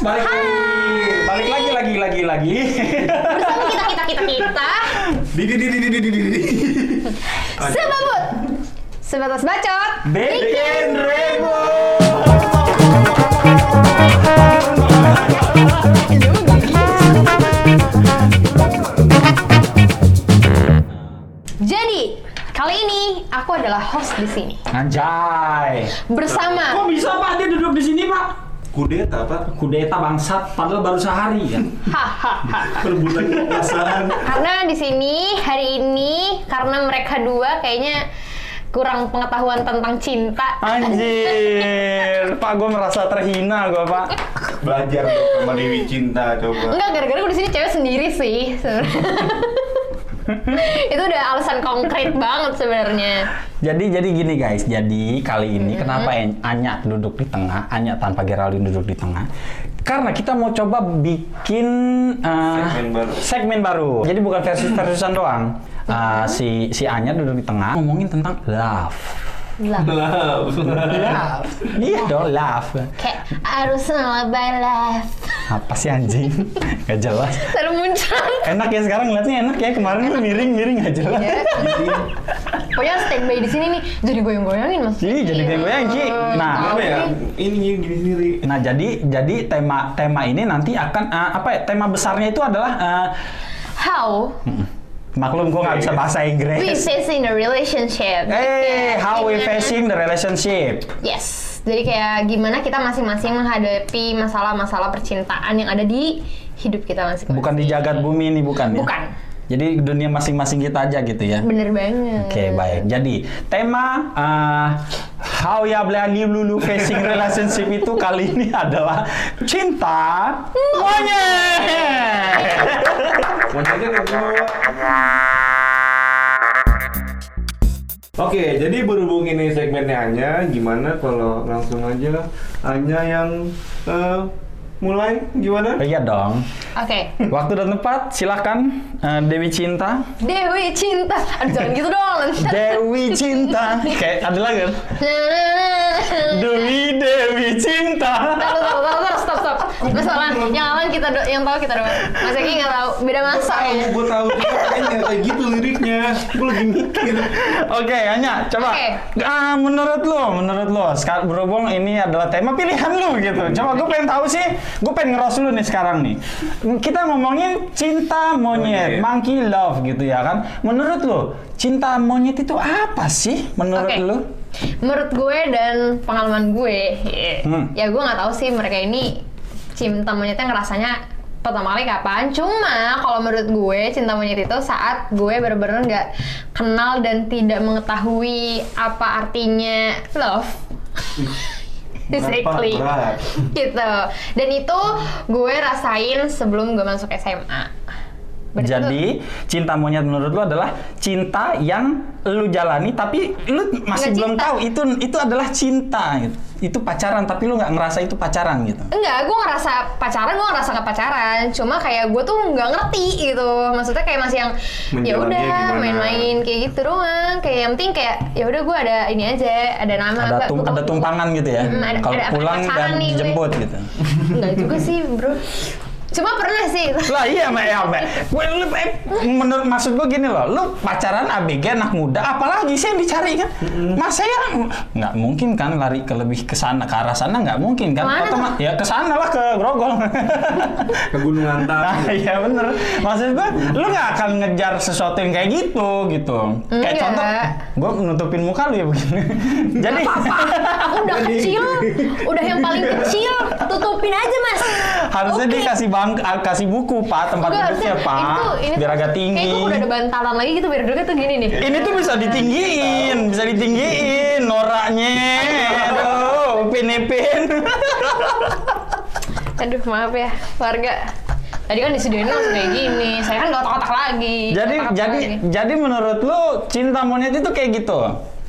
balik lagi. Balik lagi lagi lagi lagi. Bersama kita kita kita kita. Di di di di di di di di. Sebabut. Sebatas bacot. Bikin Rebo. Jadi kali ini aku adalah host di sini Anjay. bersama Kok bisa Pak dia duduk di sini Pak? Kudeta pak. Kudeta bangsat, padahal baru sehari ya. Perebutan kekuasaan. Karena di sini hari ini karena mereka dua kayaknya kurang pengetahuan tentang cinta. Anjir, Pak gue merasa terhina gue Pak. Belajar dong sama Dewi Cinta coba. Enggak, gara-gara gue di sini cewek sendiri sih. Itu udah alasan konkret banget sebenarnya. Jadi jadi gini guys, jadi kali ini kenapa En- Anya duduk di tengah, Anya tanpa Geraldine duduk di tengah? Karena kita mau coba bikin uh, Segmen baru. segmen baru. Jadi bukan versi versusan doang. Uh, si si Anya duduk di tengah ngomongin tentang love. Lah, Love. Love. Iya dong, love. kayak harus balas. Apa sih anjing? Gak jelas. Terus muncul. Enak ya sekarang ngeliatnya enak ya. Kemarin lu miring-miring gak jelas. Ya. Pokoknya standby di sini nih jadi goyang-goyangin mas. Jadi jadi goyang-goyang, Ci. Nah, Apa ya? Ini gini sendiri. Nah, jadi jadi tema tema ini nanti akan uh, apa ya? Tema besarnya itu adalah uh, How maklum gua nggak bisa bahasa we Inggris. facing the relationship. Eh, how we facing the relationship. Yes. Jadi kayak gimana kita masing-masing menghadapi masalah-masalah percintaan yang ada di hidup kita masing-masing. Bukan di jagat bumi ini bukan ya? Bukan. Jadi dunia masing-masing kita aja gitu ya. Bener banget. Oke, baik. Jadi, tema uh, How Ya Blani Lulu Facing Relationship itu kali ini adalah cinta monyet. Oke, jadi berhubung ini segmennya Anya, gimana kalau langsung aja Anya yang eh, mulai gimana? Iya dong. Oke. Waktu dan tempat, silakan uh, Dewi Cinta. Dewi cinta. Aduh jangan gitu dong. Dewi Cinta. Kayak ada lagi kan? Dewi Dewi Cinta. Tahu, tahu, tahu, tahu, Masalah yang aman kita do yang tahu kita doang. Mas Eki nggak tahu, beda masa ya. gue tahu juga kayaknya kayak gitu liriknya. Gue lagi mikir. Oke, Anya, coba. Oke. Ah, menurut lo, menurut lo, sekarang berhubung ini adalah tema pilihan lo gitu. Coba gue pengen tahu sih, gue pengen ngeros lu nih sekarang nih. Kita ngomongin cinta monyet, Monyet. monkey love gitu ya kan. Menurut lo, cinta monyet itu apa sih menurut Oke. lo? Menurut gue dan pengalaman gue, ya, Hmm. ya gue nggak tahu sih mereka ini cinta monyetnya ngerasanya pertama kali kapan. Cuma kalau menurut gue cinta monyet itu saat gue bener-bener nggak kenal dan tidak mengetahui apa artinya love. Exactly. Gitu. Dan itu gue rasain sebelum gue masuk SMA. Berarti Jadi cinta monyet menurut lu adalah cinta yang lu jalani tapi lu masih Nggak belum cinta. tahu itu itu adalah cinta gitu. Itu pacaran tapi lu nggak ngerasa itu pacaran gitu. Enggak, gue ngerasa pacaran, gue ngerasa nggak pacaran. Cuma kayak gue tuh nggak ngerti gitu. Maksudnya kayak masih yang ya udah main-main kayak gitu doang. Kayak yang penting kayak ya udah gue ada ini aja, ada nama. Ada tum- ada tumpangan gitu ya. Hmm, ada- Kalau pulang dan dijemput gitu. Enggak juga sih, bro. Cuma pernah sih. lah iya Mbak ya Mbak. Gue lu eh, menurut maksud gue gini loh, lu pacaran ABG anak muda, apalagi sih yang dicari kan? Mas saya nggak mungkin kan lari ke lebih ke sana ke arah sana nggak mungkin kan? Ke mana Otoma- ya ke sana lah ke Grogol. Ke Gunung Antak. Nah, iya bener. Maksud gue, lu nggak akan ngejar sesuatu yang kayak gitu, gitu. Kayak Enggak. contoh, gue nutupin muka lu ya begini. Jadi, Apa? Aku udah kecil, udah yang paling kecil, tutupin aja mas. harusnya Oke. dia ah, kasih buku pak, tempat Enggak, duduknya pak, itu- ini biar agak tinggi. Kayak gue udah ada bantalan lagi gitu biar duduknya tuh gini nih. Ini tuh bisa ditinggiin, bisa ditinggiin noraknya. Aduh, Upin Ipin. Aduh maaf ya warga. Tadi kan di studio ini langsung kayak gini. Saya kan gak otak-otak lagi. jadi Otak-otak jadi lagi. jadi menurut lu cinta monyet itu kayak gitu?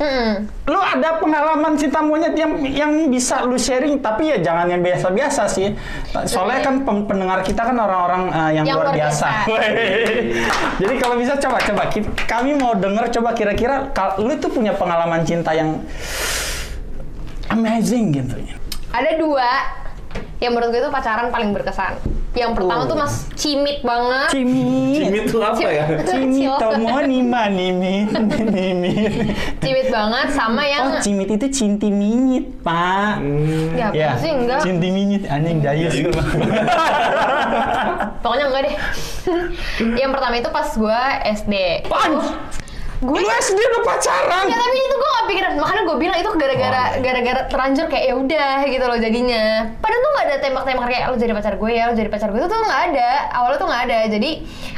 Hmm. Lu ada pengalaman cinta monyet yang yang bisa lu sharing tapi ya jangan yang biasa-biasa sih. Soalnya kan pendengar kita kan orang-orang uh, yang, Yang luar biasa. biasa. Jadi kalau bisa coba coba kami mau denger coba kira-kira lu itu punya pengalaman cinta yang amazing gitu. Ada dua yang menurut gue itu pacaran paling berkesan. Yang pertama tuh mas cimit banget. Cimit. Cimit tuh apa ya? Cimit Cilok. tomo nima nimit. Cimit banget sama yang Oh, cimit itu cinti minyit, Pak. Hmm. ya, Ya, pasti enggak. cinti minyit anjing dayus. Pokoknya enggak deh. yang pertama itu pas gue SD. Pan. Gue Lu SD udah pacaran. Ya tapi itu gue gak pikiran, makanya gue bilang itu gara-gara gara-gara terlanjur kayak ya udah gitu loh jadinya. Padahal tuh gak ada tembak-tembak kayak lo jadi pacar gue ya, lo jadi pacar gue itu tuh nggak ada. Awalnya tuh nggak ada. Jadi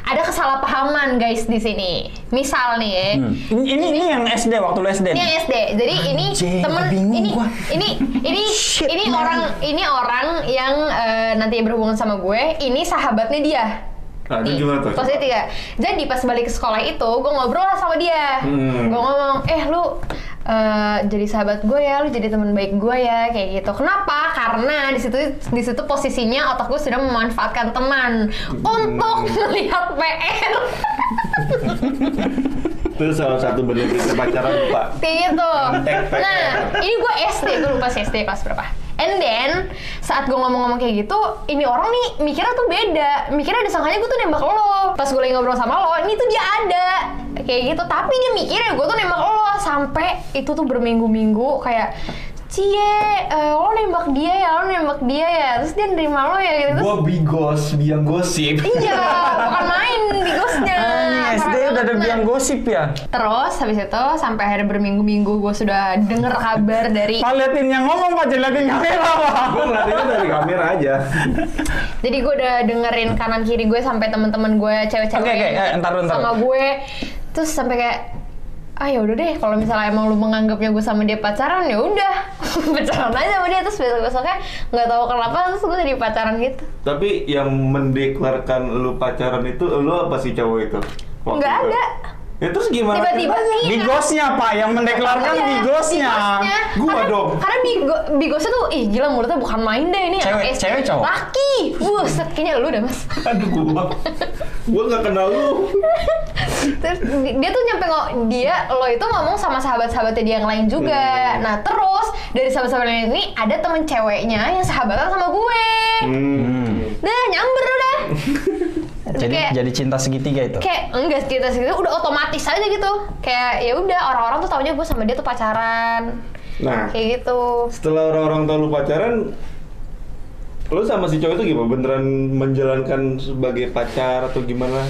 ada kesalahpahaman guys di sini. Misal nih ya, Hmm. Ini, ini ini yang SD waktu lu SD. ini yang SD. Jadi ini Anjing, temen ini gua. ini ini Shit, ini man. orang ini orang yang eh, nanti berhubungan sama gue. Ini sahabatnya dia. Nah, itu gimana tuh? Posisi tiga. Jadi pas balik ke sekolah itu, gue ngobrol lah sama dia. Hmm. Gue ngomong, eh lu eh, jadi sahabat gue ya, lu jadi teman baik gue ya, kayak gitu. Kenapa? Karena di situ di situ posisinya otak gue sudah memanfaatkan teman untuk melihat PR. Itu salah satu bentuk kita pacaran, Pak. Kayak gitu. PR. Nah, ini gue SD, gue lupa sih SD kelas berapa. And then, saat gue ngomong-ngomong kayak gitu, ini orang nih mikirnya tuh beda. Mikirnya disangkanya gue tuh nembak lo. Pas gue lagi ngobrol sama lo, ini tuh dia ada. Kayak gitu. Tapi dia mikirnya gue tuh nembak lo. Sampai itu tuh berminggu-minggu kayak, Cie, eh, lo nembak dia ya, lo nembak dia ya. Terus dia nerima lo ya gitu. Gua bigos, biang gosip. iya, bukan main bigosnya. Ah, SD Parah udah ada biang gosip ya. Terus habis itu sampai akhirnya berminggu-minggu gue sudah denger kabar dari Pak liatin yang ngomong Pak, liatin kamera Pak. Gua ngeliatinnya dari kamera aja. jadi gue udah dengerin kanan kiri gue sampai teman-teman gue cewek-cewek Oke, oke, eh, entar, entar. sama gue terus sampai kayak ah ya udah deh kalau misalnya emang lu menganggapnya gue sama dia pacaran ya udah. Pacaran aja sama dia terus besok besoknya nggak tahu kenapa terus gue jadi pacaran gitu. Tapi yang mendeklarkan lu pacaran itu lu apa sih cowok itu? Nggak ada Ya terus gimana? tiba-tiba nih Bigosnya Pak, yang mendeklarkan Iya, bigosnya. bigosnya. Gua karena, dong. Karena bigo, bigosnya tuh, ih gila mulutnya bukan main deh ini Cewek- anak SD. cewek cowok? Laki, buset, kayaknya lu dah mas Aduh gua. Gua nggak kenal lu. Terus dia tuh nyampe ngomong, dia, lo itu ngomong sama sahabat-sahabatnya dia yang lain juga Hmm. Nah terus, dari sahabat-sahabat lain ini, ada temen ceweknya yang sahabatan sama gue Hmm. Dah, nyamber udah Jadi kayak, jadi cinta segitiga itu. kayak enggak kita segitu udah otomatis aja gitu kayak ya udah orang-orang tuh taunya gue sama dia tuh pacaran Nah, kayak gitu setelah orang-orang tahu lu pacaran, lu sama si cowok itu gimana? Beneran menjalankan sebagai pacar atau gimana?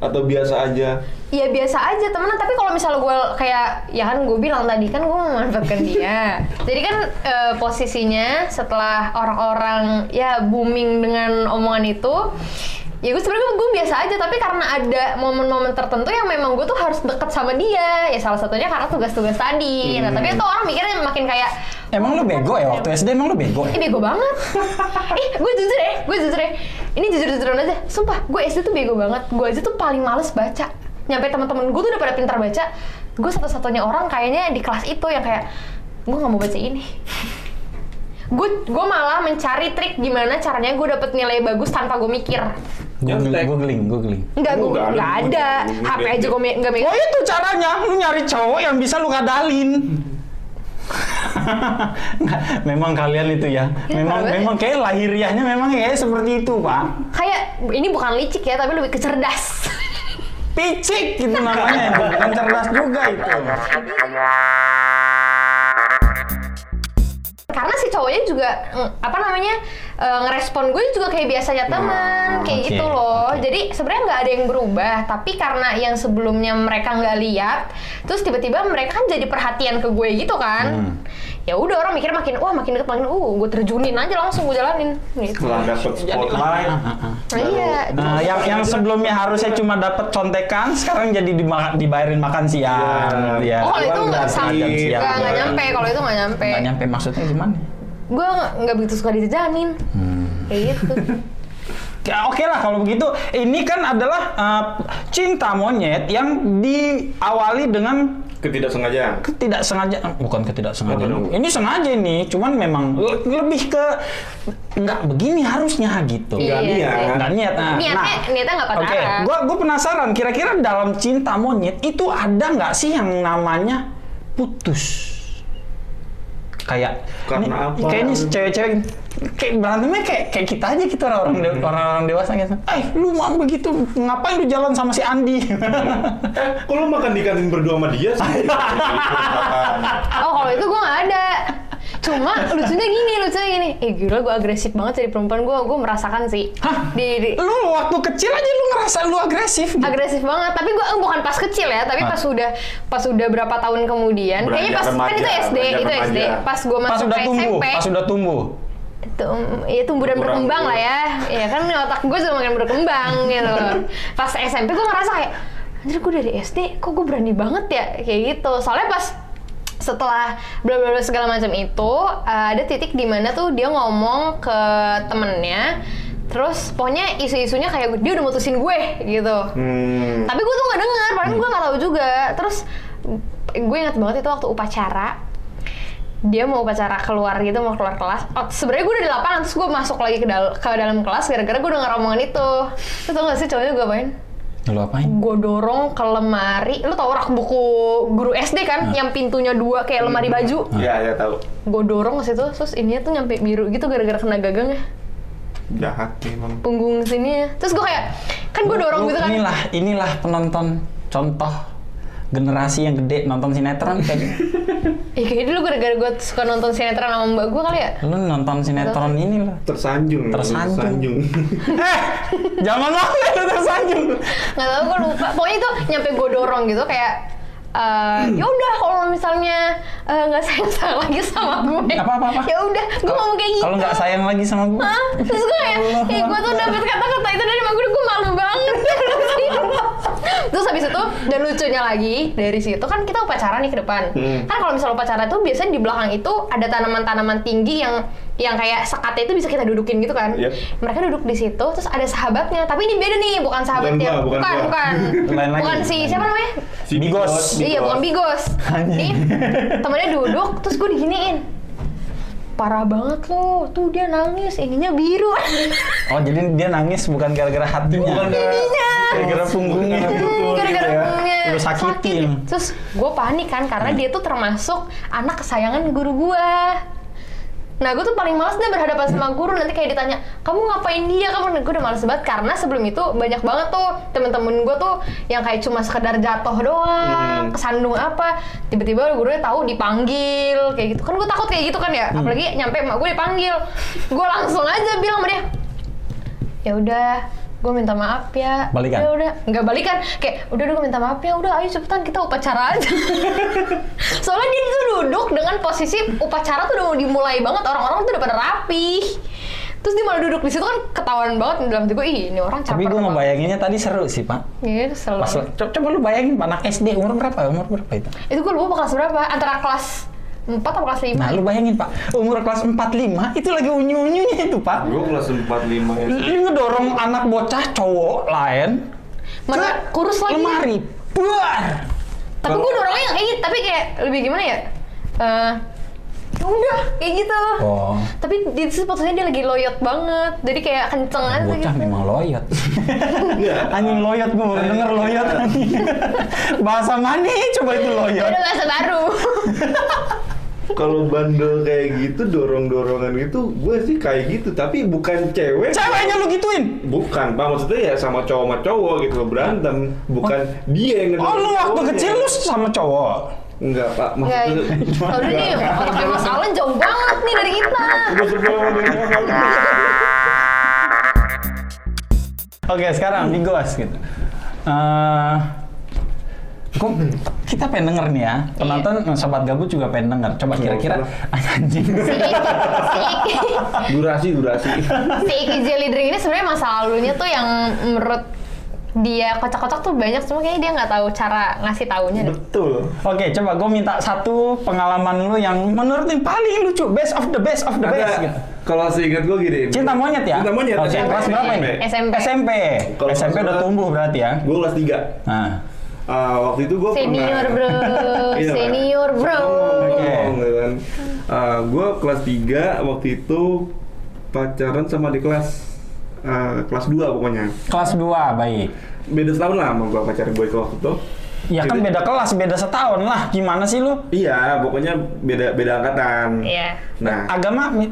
Atau biasa aja? Ya biasa aja temenan, tapi kalau misalnya gue kayak ya kan gue bilang tadi kan gue memanfaatkan dia. Jadi kan eh, posisinya setelah orang-orang ya booming dengan omongan itu, ya gue sebenarnya gue biasa aja. Tapi karena ada momen-momen tertentu yang memang gue tuh harus deket sama dia. Ya salah satunya karena tugas-tugas tadi. Nah tapi itu orang mikirnya makin kayak Emang lu bego ya waktu SD emang lu bego? Ih bego banget. Ih gue jujur ya, gue jujur ya. Ini jujur-jujuran aja. Sumpah, gue SD tuh bego banget. Gue aja tuh paling males baca. Nyampe teman-teman gue tuh udah pada pintar baca. Gue satu-satunya orang kayaknya di kelas itu yang kayak gue nggak mau baca ini. Gue gue malah mencari trik gimana caranya gue dapet nilai bagus tanpa gue mikir. Googling, Nyontek. googling, googling. Enggak, gue Nggak ada. nggak ada. HP aja gue me- nggak Oh megang. itu caranya, lu nyari cowok yang bisa lu kadalin. Nggak, memang kalian itu ya, Ya, memang memang kayak lahiriahnya memang kayak seperti itu pak. Kayak ini bukan licik ya, tapi lebih ke cerdas. Picik gitu namanya, itu bukan cerdas juga itu. Cowoknya juga mm, apa namanya eh, ngerespon gue juga kayak biasanya teman kayak oke, gitu loh oke. jadi sebenarnya nggak ada yang berubah tapi karena yang sebelumnya mereka nggak lihat terus tiba-tiba mereka kan jadi perhatian ke gue gitu kan Hmm. ya udah orang mikir makin wah makin deket makin uh gue terjunin aja langsung gue jalanin gitu Setelah dapet spotlight, nah, iya Nah, yang yang sebelumnya harusnya cuma dapat contekan, sekarang jadi dima- dibayarin makan siang. Iya. Ya. oh kalau itu nggak sampai nggak nyampe kalau itu nggak nyampe Nggak nyampe maksudnya gimana? Gue nggak begitu suka dijajanin Hmm. kayak gitu Ya oke lah kalau begitu. Ini kan adalah uh, cinta monyet yang diawali dengan ketidaksengajaan. ketidaksengajaan eh, bukan ketidaksengajaan ini sengaja nih cuman memang le- lebih ke nggak begini harusnya gitu Nggak Iya niat. sih. nggak niat nah, Niatnya- nah, niatnya nggak pacaran. oke gua gua penasaran kira-kira dalam cinta monyet itu ada nggak sih yang namanya putus kayak Karena ini- apa? Kayaknya cewek-cewek kayak berantemnya kayak kayak kita aja gitu orang-orang Hmm. orang-orang dewasa gitu. Eh, lu mau begitu ngapain lu jalan sama si Andi? Eh, kok lu makan di kantin berdua sama dia sih? Oh kalau itu gue nggak ada. Cuma lucunya gini, lucunya gini. Eh gila gue agresif banget jadi perempuan gue, gue merasakan sih. Hah? Di, di- lu waktu kecil aja lu ngerasa lu agresif gitu. agresif banget. Tapi gue bukan pas kecil ya, tapi pas udah pas udah berapa tahun kemudian. Beranjak kayaknya pas kan remaja, itu SD, itu SD. remaja. Pas gue pas masuk udah ke tumbuh, SMP, pas udah tumbuh. tum, ya tumbuh dan Kurang berkembang lah ya. Ya kan otak gue juga makin berkembang gitu. Pas SMP gue ngerasa kayak, anjir gue dari SD, kok gue berani banget ya kayak gitu. Soalnya pas setelah bla bla bla segala macam itu uh, ada titik di mana tuh dia ngomong ke temennya terus pokoknya isu-isunya kayak dia udah mutusin gue gitu. Hmm. tapi gue tuh nggak dengar padahal gue nggak tahu juga. Terus gue ingat banget itu waktu upacara. Dia mau upacara keluar gitu mau keluar kelas. Oh, sebenarnya gue udah di lapangan terus gue masuk lagi ke, dal- ke dalam kelas gara-gara gue denger omongan itu. Lu tau gak sih cowoknya gue apain Lu apain? gue dorong ke lemari. Lu tau rak buku guru SD kan? Yang pintunya dua kayak lemari baju. Ya, ya tahu. gue dorong ke situ terus ininya tuh nyampe biru gitu gara-gara kena gagangnya Jahat emang. punggung sini terus gue kayak kan gue dorong Lu gitu kan. Inilah, inilah penonton contoh generasi yang gede nonton sinetron kayak gitu. Eh kayaknya dulu gara-gara gue suka nonton sinetron sama mbak gue kali ya Lu nonton sinetron ini lah. Tersanjung. Tersanjung. Eh, jangan lo tersanjung. nggak tahu gue lupa pokoknya itu nyampe gue dorong gitu kayak eh ya udah kalau misalnya eh, nggak sayang sayang lagi sama gue Apa, apa, apa? ya udah gue ngomong kayak gitu Kalau nggak sayang lagi sama gue. Hah? terus gue kayak eh gue tuh dapet kata-kata itu dari mbak gue gue malu banget terus habis itu dan lucunya lagi dari situ kan kita upacara nih ke depan Hmm. kan kalau misalnya upacara tuh biasanya di belakang itu ada tanaman-tanaman tinggi yang yang kayak sekatnya itu bisa kita dudukin gitu kan Yep. mereka duduk di situ terus ada sahabatnya tapi ini beda nih bukan sahabat Bukan gua, bukan bukan bukan Lain lagi. bukan si siapa namanya Si Bigos. iya bukan bigos nih temennya duduk terus gue diginiin parah banget lo tuh dia nangis ininya biru Oh, jadi dia nangis bukan gara-gara hatinya. Bukan gara- Gara-gara punggungnya. Gara-gara punggungnya. gara-gara ya. punggungnya Lu sakitin. sakit. terus gue panik kan karena dia tuh termasuk anak kesayangan guru gue Nah, gue tuh paling males deh berhadapan sama guru nanti kayak ditanya, kamu ngapain dia? Kamu gue udah males banget karena sebelum itu banyak banget tuh temen-temen gue tuh yang kayak cuma sekedar jatuh doang, Hmm. kesandung apa, tiba-tiba gurunya tahu dipanggil kayak gitu. Kan gue takut kayak gitu kan ya, apalagi nyampe emak gue dipanggil. Gue langsung aja bilang sama dia, ya udah gue minta maaf ya Balikan? ya udah nggak balikan kayak udah udah gue minta maaf ya udah ayo cepetan kita upacara aja soalnya dia tuh duduk dengan posisi upacara tuh udah mau dimulai banget orang-orang tuh udah pada rapi terus dia malah duduk di situ kan ketahuan banget dalam hati gue ih ini orang Tapi caper gue banget." ngebayanginnya tadi seru sih, Pak. Iya, kesel Pas banget. co- coba lu bayangin Pak, anak SD umur berapa? Umur berapa itu? itu gue lupa kelas berapa antara kelas 4 atau kelas 5 Nah, lu bayangin Pak, umur kelas 4 5 itu lagi unyu-unyunya itu, Pak. Gue kelas 45 ya. Lu ngedorong anak bocah cowok lain Mana kurus lagi. lemari. Buar. tapi gue dorongnya yang kayak gitu tapi kayak lebih gimana ya Eh, ya udah kayak gitu Oh. tapi di situ fotonya dia lagi loyot banget jadi kayak kenceng aja Bocah gitu memang loyot. Enggak. anjing loyot gue baru denger loyot anjing. Bahasa mana coba itu loyot? ada bahasa baru Kalau bandel kayak gitu, dorong-dorongan gitu, gue sih kayak gitu. Tapi bukan cewek. Ceweknya lu gituin. Bukan, Pak. Maksudnya ya sama cowok sama cowok gitu loh, berantem. Bukan dia yang Oh, lu waktu cowoknya. kecil lu sama cowok. Enggak, Pak. Enggak, Maksudnya... kalau nih otaknya Mas Alan jauh banget nih dari kita Oke, sekarang di gitu. Eh, kok kita pengen denger nih ya. Penonton sobat gabut juga pengen denger. Coba kira-kira anjing. si Iki si Iki Durasi, durasi. si Iki Jelly Drink ini sebenarnya masa lalunya tuh yang menurut dia kocak-kocak tuh banyak cuma kayaknya dia nggak tahu cara ngasih taunya deh. Betul. Oke, coba gue minta satu pengalaman lu yang menurut yang paling lucu, best of the best of the best gitu. Ada, kalau seingat gue gini. Cinta monyet ya? Cinta monyet. Oke, SMP. kelas berapa ini? SMP. SMP. SMP kelas udah tumbuh berarti ya. Gue kelas 3. Nah, Ah, waktu itu gue Senior pernah... bro, Iya, Pak. senior bro. Oke. Ngomong, gitu kan. gue kelas 3 waktu itu pacaran sama di kelas ah, kelas 2 pokoknya. kelas 2, baik. Beda setahun lah sama gue pacaran gue waktu itu. Ya kan beda kelas, beda setahun lah. Gimana sih lu? Iya, pokoknya beda beda angkatan. Iya. Nah, Agama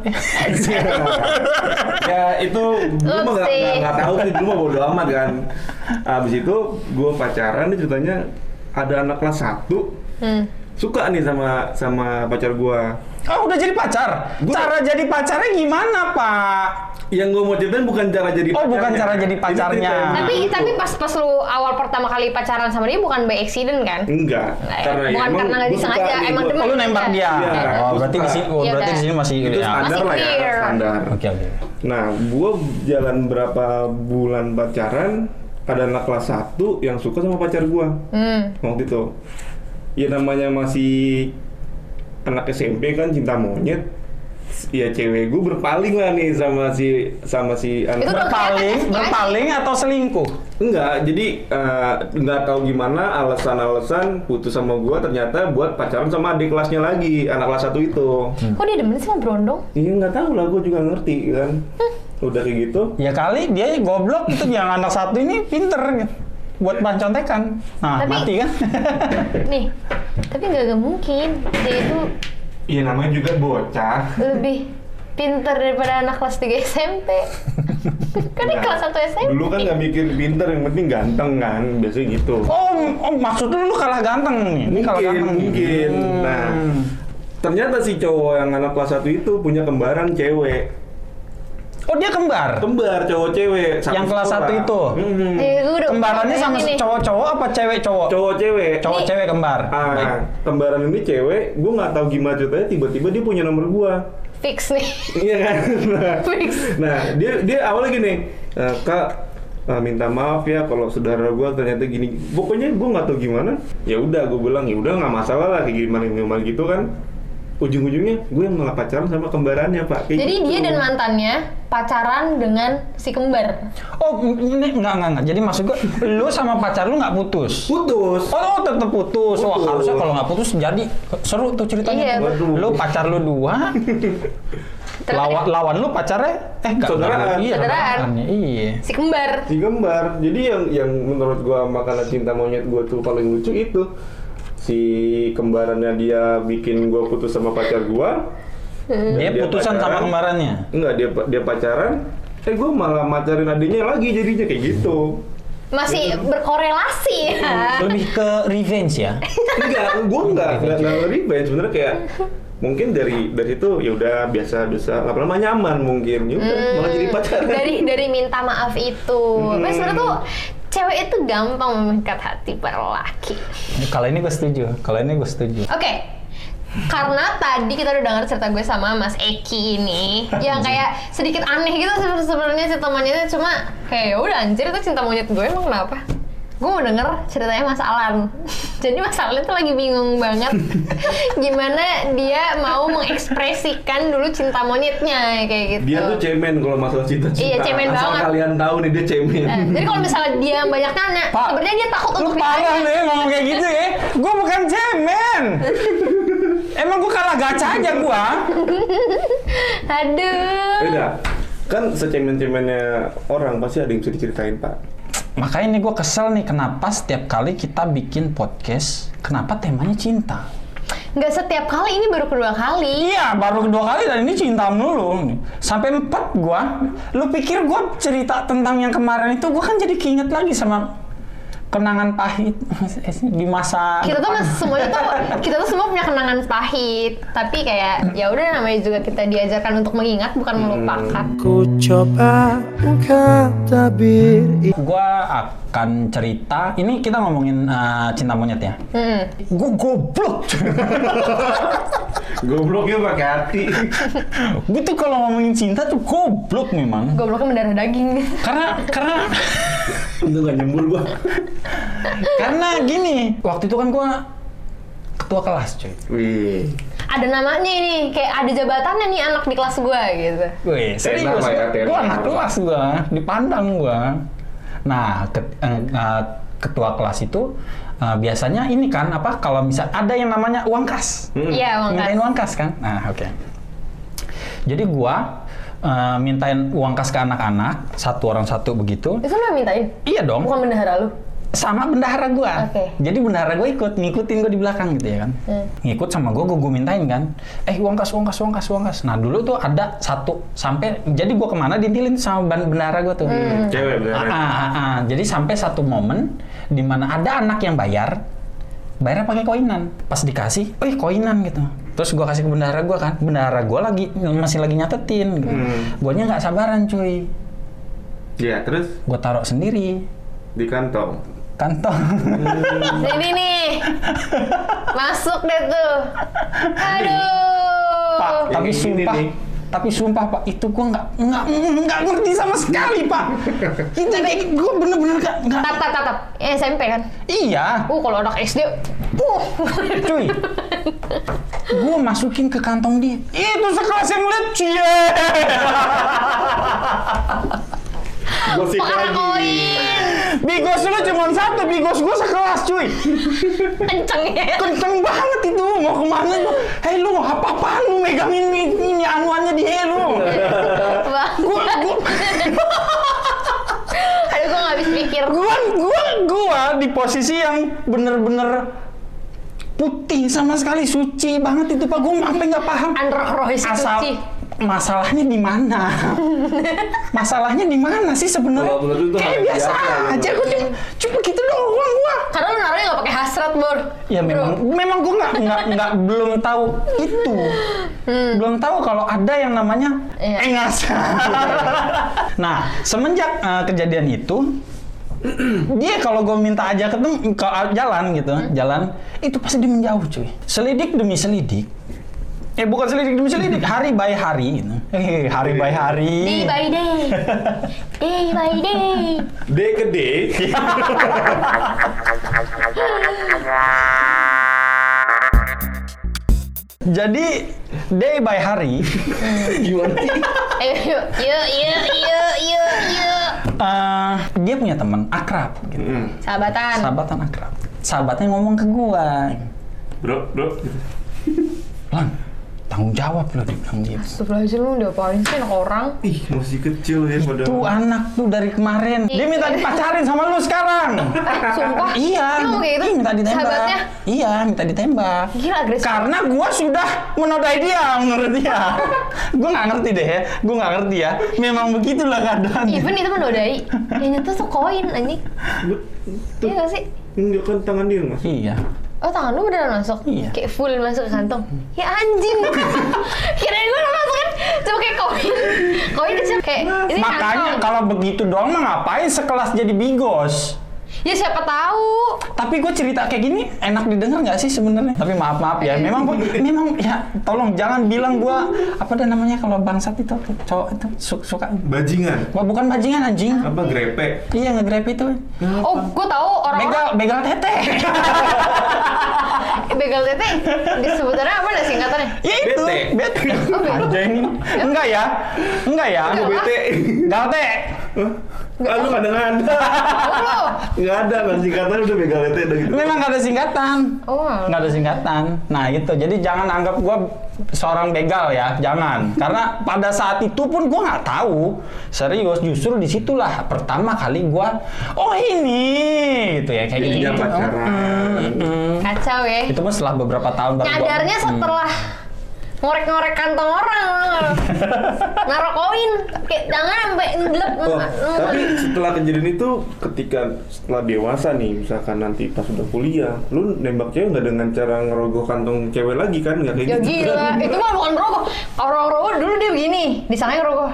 ya itu gue mah nggak- nggak tahu sih dulu mah bodo amat kan. Abis itu gue pacaran nih ceritanya ada anak kelas 1 Hmm. Suka nih sama sama pacar gue. Oh, udah jadi pacar. Gua- Cara jadi pacarnya gimana, Pak? Yang gue mau ceritain bukan cara jadi Oh, bukan cara jadi pacarnya. Tapi dulu tapi pas pas lu awal pertama kali pacaran sama dia bukan by accident kan? enggak Nah, karena ya bukan emang karena nggak gua disengaja, nih, emang gua- demen. Oh, lu nembak dia. Iya, oh, gua berarti di sini oh, Ya berarti di sini masih itu ya. standar Masih lah ya standar. Oke, oke. Nah, gue jalan berapa bulan pacaran, ada anak kelas 1 yang suka sama pacar gue Hmm. waktu itu. Ya namanya masih anak SMP kan cinta monyet. Ya cewek gue berpaling lah nih sama si sama si anak. Itu Berpaling, berpaling atau selingkuh? Enggak, jadi eh, nggak tahu gimana alasan-alasan putus sama gue ternyata buat pacaran sama adik kelasnya lagi, anak kelas satu itu. Kok dia demen sih sama Brondong? Iya nggak tahu lah, gue juga ngerti kan. Udah kayak gitu. Ya kali dia goblok itu yang anak satu ini pinter gitu. Buat bahan contekan. Nah, Tapi- mati kan? Nih, tapi nggak nggak mungkin dia itu Iya namanya juga bocah. lebih pinter daripada anak kelas 3 SMP. kan Nah, kelas 1 SMP. Dulu kan nggak mikir pinter, yang penting ganteng kan, biasanya gitu. oh, oh, maksud lu kalah ganteng nih. Ini kalah mungkin, ganteng. mungkin. Hmm. Nah, ternyata si cowok yang anak kelas satu itu punya kembaran cewek. Oh, dia kembar. Kembar cowok cewek. Yang kelas sekolah. satu itu? Mhm. Eh, gue udah Kembarannya sama cowok-cowok apa cewek-cowok? Cowok cewek. Cowok cewek kembar. Ah, Baik. kembaran ini cewek, gue nggak tahu gimana ceritanya tiba-tiba dia punya nomor gua. fix nih. Iya kan? Nah, Fix. nah, dia dia awalnya gini, "Eh, kak eh, minta maaf ya kalau saudara gua ternyata gini. Pokoknya gua nggak tahu gimana. Ya udah, gue bilang ya udah nggak masalah lah kayak gimana gimana gitu kan. Ujung-ujungnya gue yang malah pacaran sama kembarannya pak. Kayak Jadi gitu. dia dan mantannya pacaran dengan si kembar. Oh, ini enggak enggak enggak. Jadi maksud gua lu sama pacar lu nggak putus. putus. Oh, oh tetap putus. Wah, Putus. harusnya kalau nggak putus jadi seru tuh ceritanya. Iya, Waduh. Lu pacar lu dua, lawan lawan lu pacarnya eh enggak Saudaraan. enggak, Iya, Saudaraan. Iya. si kembar. Si kembar. Jadi yang yang menurut gua makanan cinta monyet gua tuh paling lucu itu si kembarannya dia bikin gua putus sama pacar gua. Dan Dia putusan sama pacaran. kembarannya. Enggak, dia dia pacaran. Eh gua malah macarin adiknya lagi jadinya kayak gitu. Masih berkorelasi ya. Lebih ke revenge ya. enggak, gua enggak enggak enggak revenge sebenarnya kayak mungkin dari dari itu ya udah biasa biasa lama-lama nyaman mungkin ya udah malah jadi pacaran dari dari minta maaf itu. Hmm. Tapi sebenarnya tuh cewek itu gampang memikat hati para laki. Kalau ini gue setuju. Kalau ini gue setuju. Oke. Karena tadi kita udah dengar cerita gue sama Mas Eki ini yang kayak sedikit aneh gitu sebe- sebenarnya cinta monyetnya cuma kayak ya udah anjir itu cinta monyet gue emang kenapa? Gue mau denger ceritanya Mas Alan. Jadi Mas Alan tuh lagi bingung banget gimana dia mau mengekspresikan dulu cinta monyetnya kayak gitu. dia tuh cemen kalau masalah cinta-cinta Iya, cemen asal banget. kalian tahu nih dia cemen Nah, jadi kalau misalnya dia banyak nanya, sebenarnya dia takut Lu untuk parah nih ngomong kayak gitu ya. Gue bukan cemen. Emang gue kalah gacha aja gua. Aduh. beda kan secemen-cemennya orang pasti ada yang bisa diceritain pak Makanya nih gue kesel nih kenapa setiap kali kita bikin podcast, kenapa temanya cinta? Nggak setiap kali, ini baru kedua kali. Iya, baru kedua kali dan ini cinta mulu. Sampai empat gua. Lu pikir gua cerita tentang yang kemarin itu gua kan jadi keinget lagi sama kenangan pahit di masa Kita tuh mas, semuanya tuh, kita tuh semua punya kenangan pahit. Tapi kayak, ya udah namanya juga kita diajarkan untuk mengingat, bukan melupakan. Ku coba tabir Gua akan cerita. Ini kita ngomongin uh, cinta monyet ya. Hmm. Gua goblok. gobloknya pakai hati Gue tuh kalau ngomongin cinta tuh goblok memang. Gobloknya mendarah daging. Karena karena itu gak nyembur gua karena gini. Waktu itu kan gua ketua kelas, cuy. wih Ada namanya ini, kayak ada jabatannya nih anak di kelas gue gitu. Wih, serius. Ya. Gua anak kelas gua, dipandang gua. Nah, ket- eh, eh, ketua kelas itu eh, biasanya ini kan apa kalau misal ada yang namanya uang kas. Hmm. Iya, uang Mintain kas. uang kas kan? Nah, oke. Jadi gua eh, mintain uang kas ke anak-anak, satu orang satu begitu. Itu lo mintain? Iya dong. Bukan bendahara lu? sama bendahara gua. Oke. Jadi bendahara gua ikut ngikutin gua di belakang gitu ya kan. Hmm. Ngikut sama gua, gua, gua mintain kan. Eh uang kas, uang kas, uang kas, uang kas. Nah dulu tuh ada satu sampai jadi gua ke mana diintilin sama ban- bendahara gua tuh. Cewek bener. Ah, ah, ah, ah. Jadi sampai satu momen di mana ada anak yang bayar, bayarnya pakai koinan. Pas dikasih, eh koinan gitu. Terus gua kasih ke bendahara gua kan, bendahara gua lagi masih lagi nyatetin. Gitu. Hmm. Guanya nggak sabaran cuy. Ya, terus Gua taruh sendiri di kantong. kantong. Sini nih. Masuk deh tuh. Aduh. Pak, tapi ini sumpah, nih. Tapi sumpah Pak, itu gua nggak nggak nggak ngerti sama sekali Pak. itu kayak gua bener-bener nggak nggak. Tap tap tap tap. Eh, SMP kan? Iya, Uh, kalau anak SD. Uh. cuy. Gua masukin ke kantong dia. Itu sekelas yang lihat cie. Gosip Parah lagi. Bigos lu cuma satu, bigos gua sekelas cuy. Kenceng ya. Kenceng banget itu, mau ke mana lu? Hei lu apa-apaan lu megangin ini, ini anuannya dia lu? Gua, gua, Aduh, gue gak habis pikir. gua, gua, gua di posisi yang bener-bener putih sama sekali suci banget itu pak gua sampai nggak paham asal Suci. Masalahnya di mana? Masalahnya di mana sih sebenarnya? Kayak biasa biasa ya, aja gua cuma cuma gitu doang gua. Karena lu naruhnya gak pakai hasrat, Bor. ya memang memang gua nggak nggak nggak belum tahu itu. Belum tahu kalau ada yang namanya Iya. engas. Nah semenjak eh, kejadian itu dia kalau gue minta aja ketemu ke jalan gitu jalan itu pasti dia menjauh cuy. Selidik demi selidik eh bukan selidik demi selidik hari by hari gitu. Eh, hari by hari Day by day. Day by day. D ke D. jadi day by hari Gimana sih? Ayo, yuk, yuk, yuk, yuk, yuk, yuk. dia punya teman akrab gitu. Hmm. Sahabatan. sahabatan akrab sahabatnya ngomong ke gua Bro, bro. Lan, tanggung jawab lo dibilang gitu. Astagfirullahaladzim, lu udah apain sih anak orang? Ih, masih kecil ya padahal. Tuh anak tuh dari kemarin. Dia minta dipacarin sama lu sekarang. Sumpah? iya. Kayak gitu? Iya, minta ditembak. Sahabatnya? Iya, minta ditembak. Gila agresif. Karena gua sudah menodai dia menurut dia. gua nggak ngerti deh ya. Gua nggak ngerti ya. Memang begitulah keadaan. Even itu menodai. Yang nyentuh tuh koin, anjing. Iya gak sih? enggak kan tangan dia mas. Iya. Oh tangan lu beneran masuk? Iya. Kayak full masuk ke kantong? Ya anjing! Kirain gue udah masuk kan? Cuma kayak koin. Koin kecil kayak ini Makanya kantong. kalau begitu doang mah ngapain sekelas jadi bigos? Ya siapa tahu. Tapi gue cerita kayak gini enak didengar nggak sih sebenarnya? Tapi maaf maaf ya, memang gua- memang ya tolong jangan bilang gue apa dah namanya kalau bangsat itu cowok itu su- suka. Bajingan. Wah bukan bajingan anjing. Apa grepek? Iya nge-grab itu. Oh, gue tahu orang-orang Begal begal tete. begal tete disebutannya apa dah singkatannya? ya itu. Bete. Bete. Bete. Anjing. Enggak ya. Enggak ya. Aku bete. Galte. Hah? Ah, lu nggak ada nggak ada. Oh, Nggak ada, kan singkatan udah begal itu udah gitu. Memang nggak ada singkatan. oh. nggak ada singkatan. Nah gitu. Jadi jangan anggap gue seorang begal ya, jangan. Karena pada saat itu pun gue nggak tahu. Serius, justru di situlah pertama kali gue, oh ini, gitu ya kayak gitu. Pacaran. Kacau ya. Itu pun setelah beberapa tahun baru gua- Nyadarnya Hmm. Ngorek-ngorek kantong orang naruh koin kayak jangan sampai ngelep Oh, tapi setelah kejadian itu ketika setelah dewasa nih misalkan nanti pas udah kuliah lu nembak cewek nggak dengan cara ngerogoh kantong cewek lagi kan nggak kayak ya gitu gila kan? itu mah bukan ngerogoh kalau ngerogoh dulu dia begini disangka ngerogoh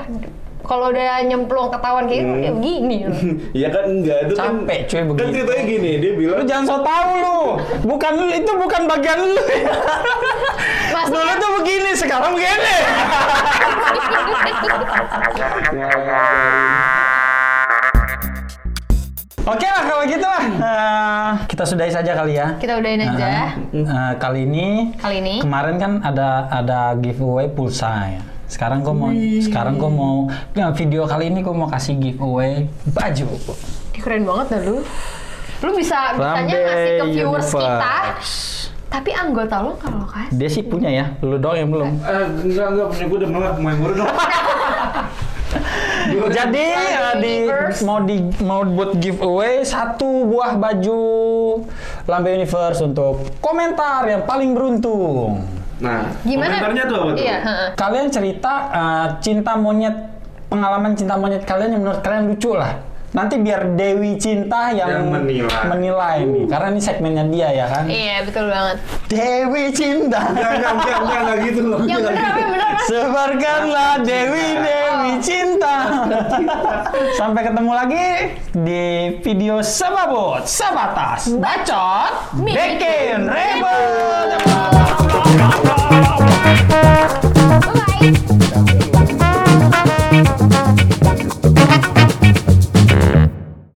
kalau udah nyemplung ketahuan kayak gitu Hmm. ya begini loh. Iya kan enggak itu kan Capek, cuy, kan begitu. ceritanya gini dia bilang Lu jangan so tau lu. Bukan lu itu bukan bagian lu. Maksudnya- Dulu tuh begini, sekarang begini. Oke lah kalau gitu lah. Eh, kita sudahi saja kali ya. kita udahin aja Eh, kali ini kali ini kemarin kan ada ada giveaway pulsa ya. Sekarang gue mau sekarang gue mau video kali ini gue mau kasih giveaway baju. Keren banget dah lu lu bisa bisanya ngasih ke viewers kita Universe. Tapi anggota lu kalau kasih Dia sih punya ya, lu doang yang belum. eh, enggak enggak punya gue udah malah main mulu dong Jadi di mau di mau buat giveaway satu buah baju Lambe Universe untuk komentar yang paling beruntung. Nah, Gimana? komentarnya tuh apa tuh? Iya. Kalian cerita eh, cinta monyet pengalaman cinta monyet kalian yang menurut kalian lucu lah nanti biar Dewi Cinta yang, yang menilai, menilai uh. karena ini segmennya dia ya kan? Iya betul banget. Dewi Cinta. Enggak enggak enggak gitu loh. Yang gitu. benar sebarkanlah Dewi Dewi oh. Cinta. Sampai ketemu lagi di video Sababot Sabatas Bacot Bikin Ribut. Bye.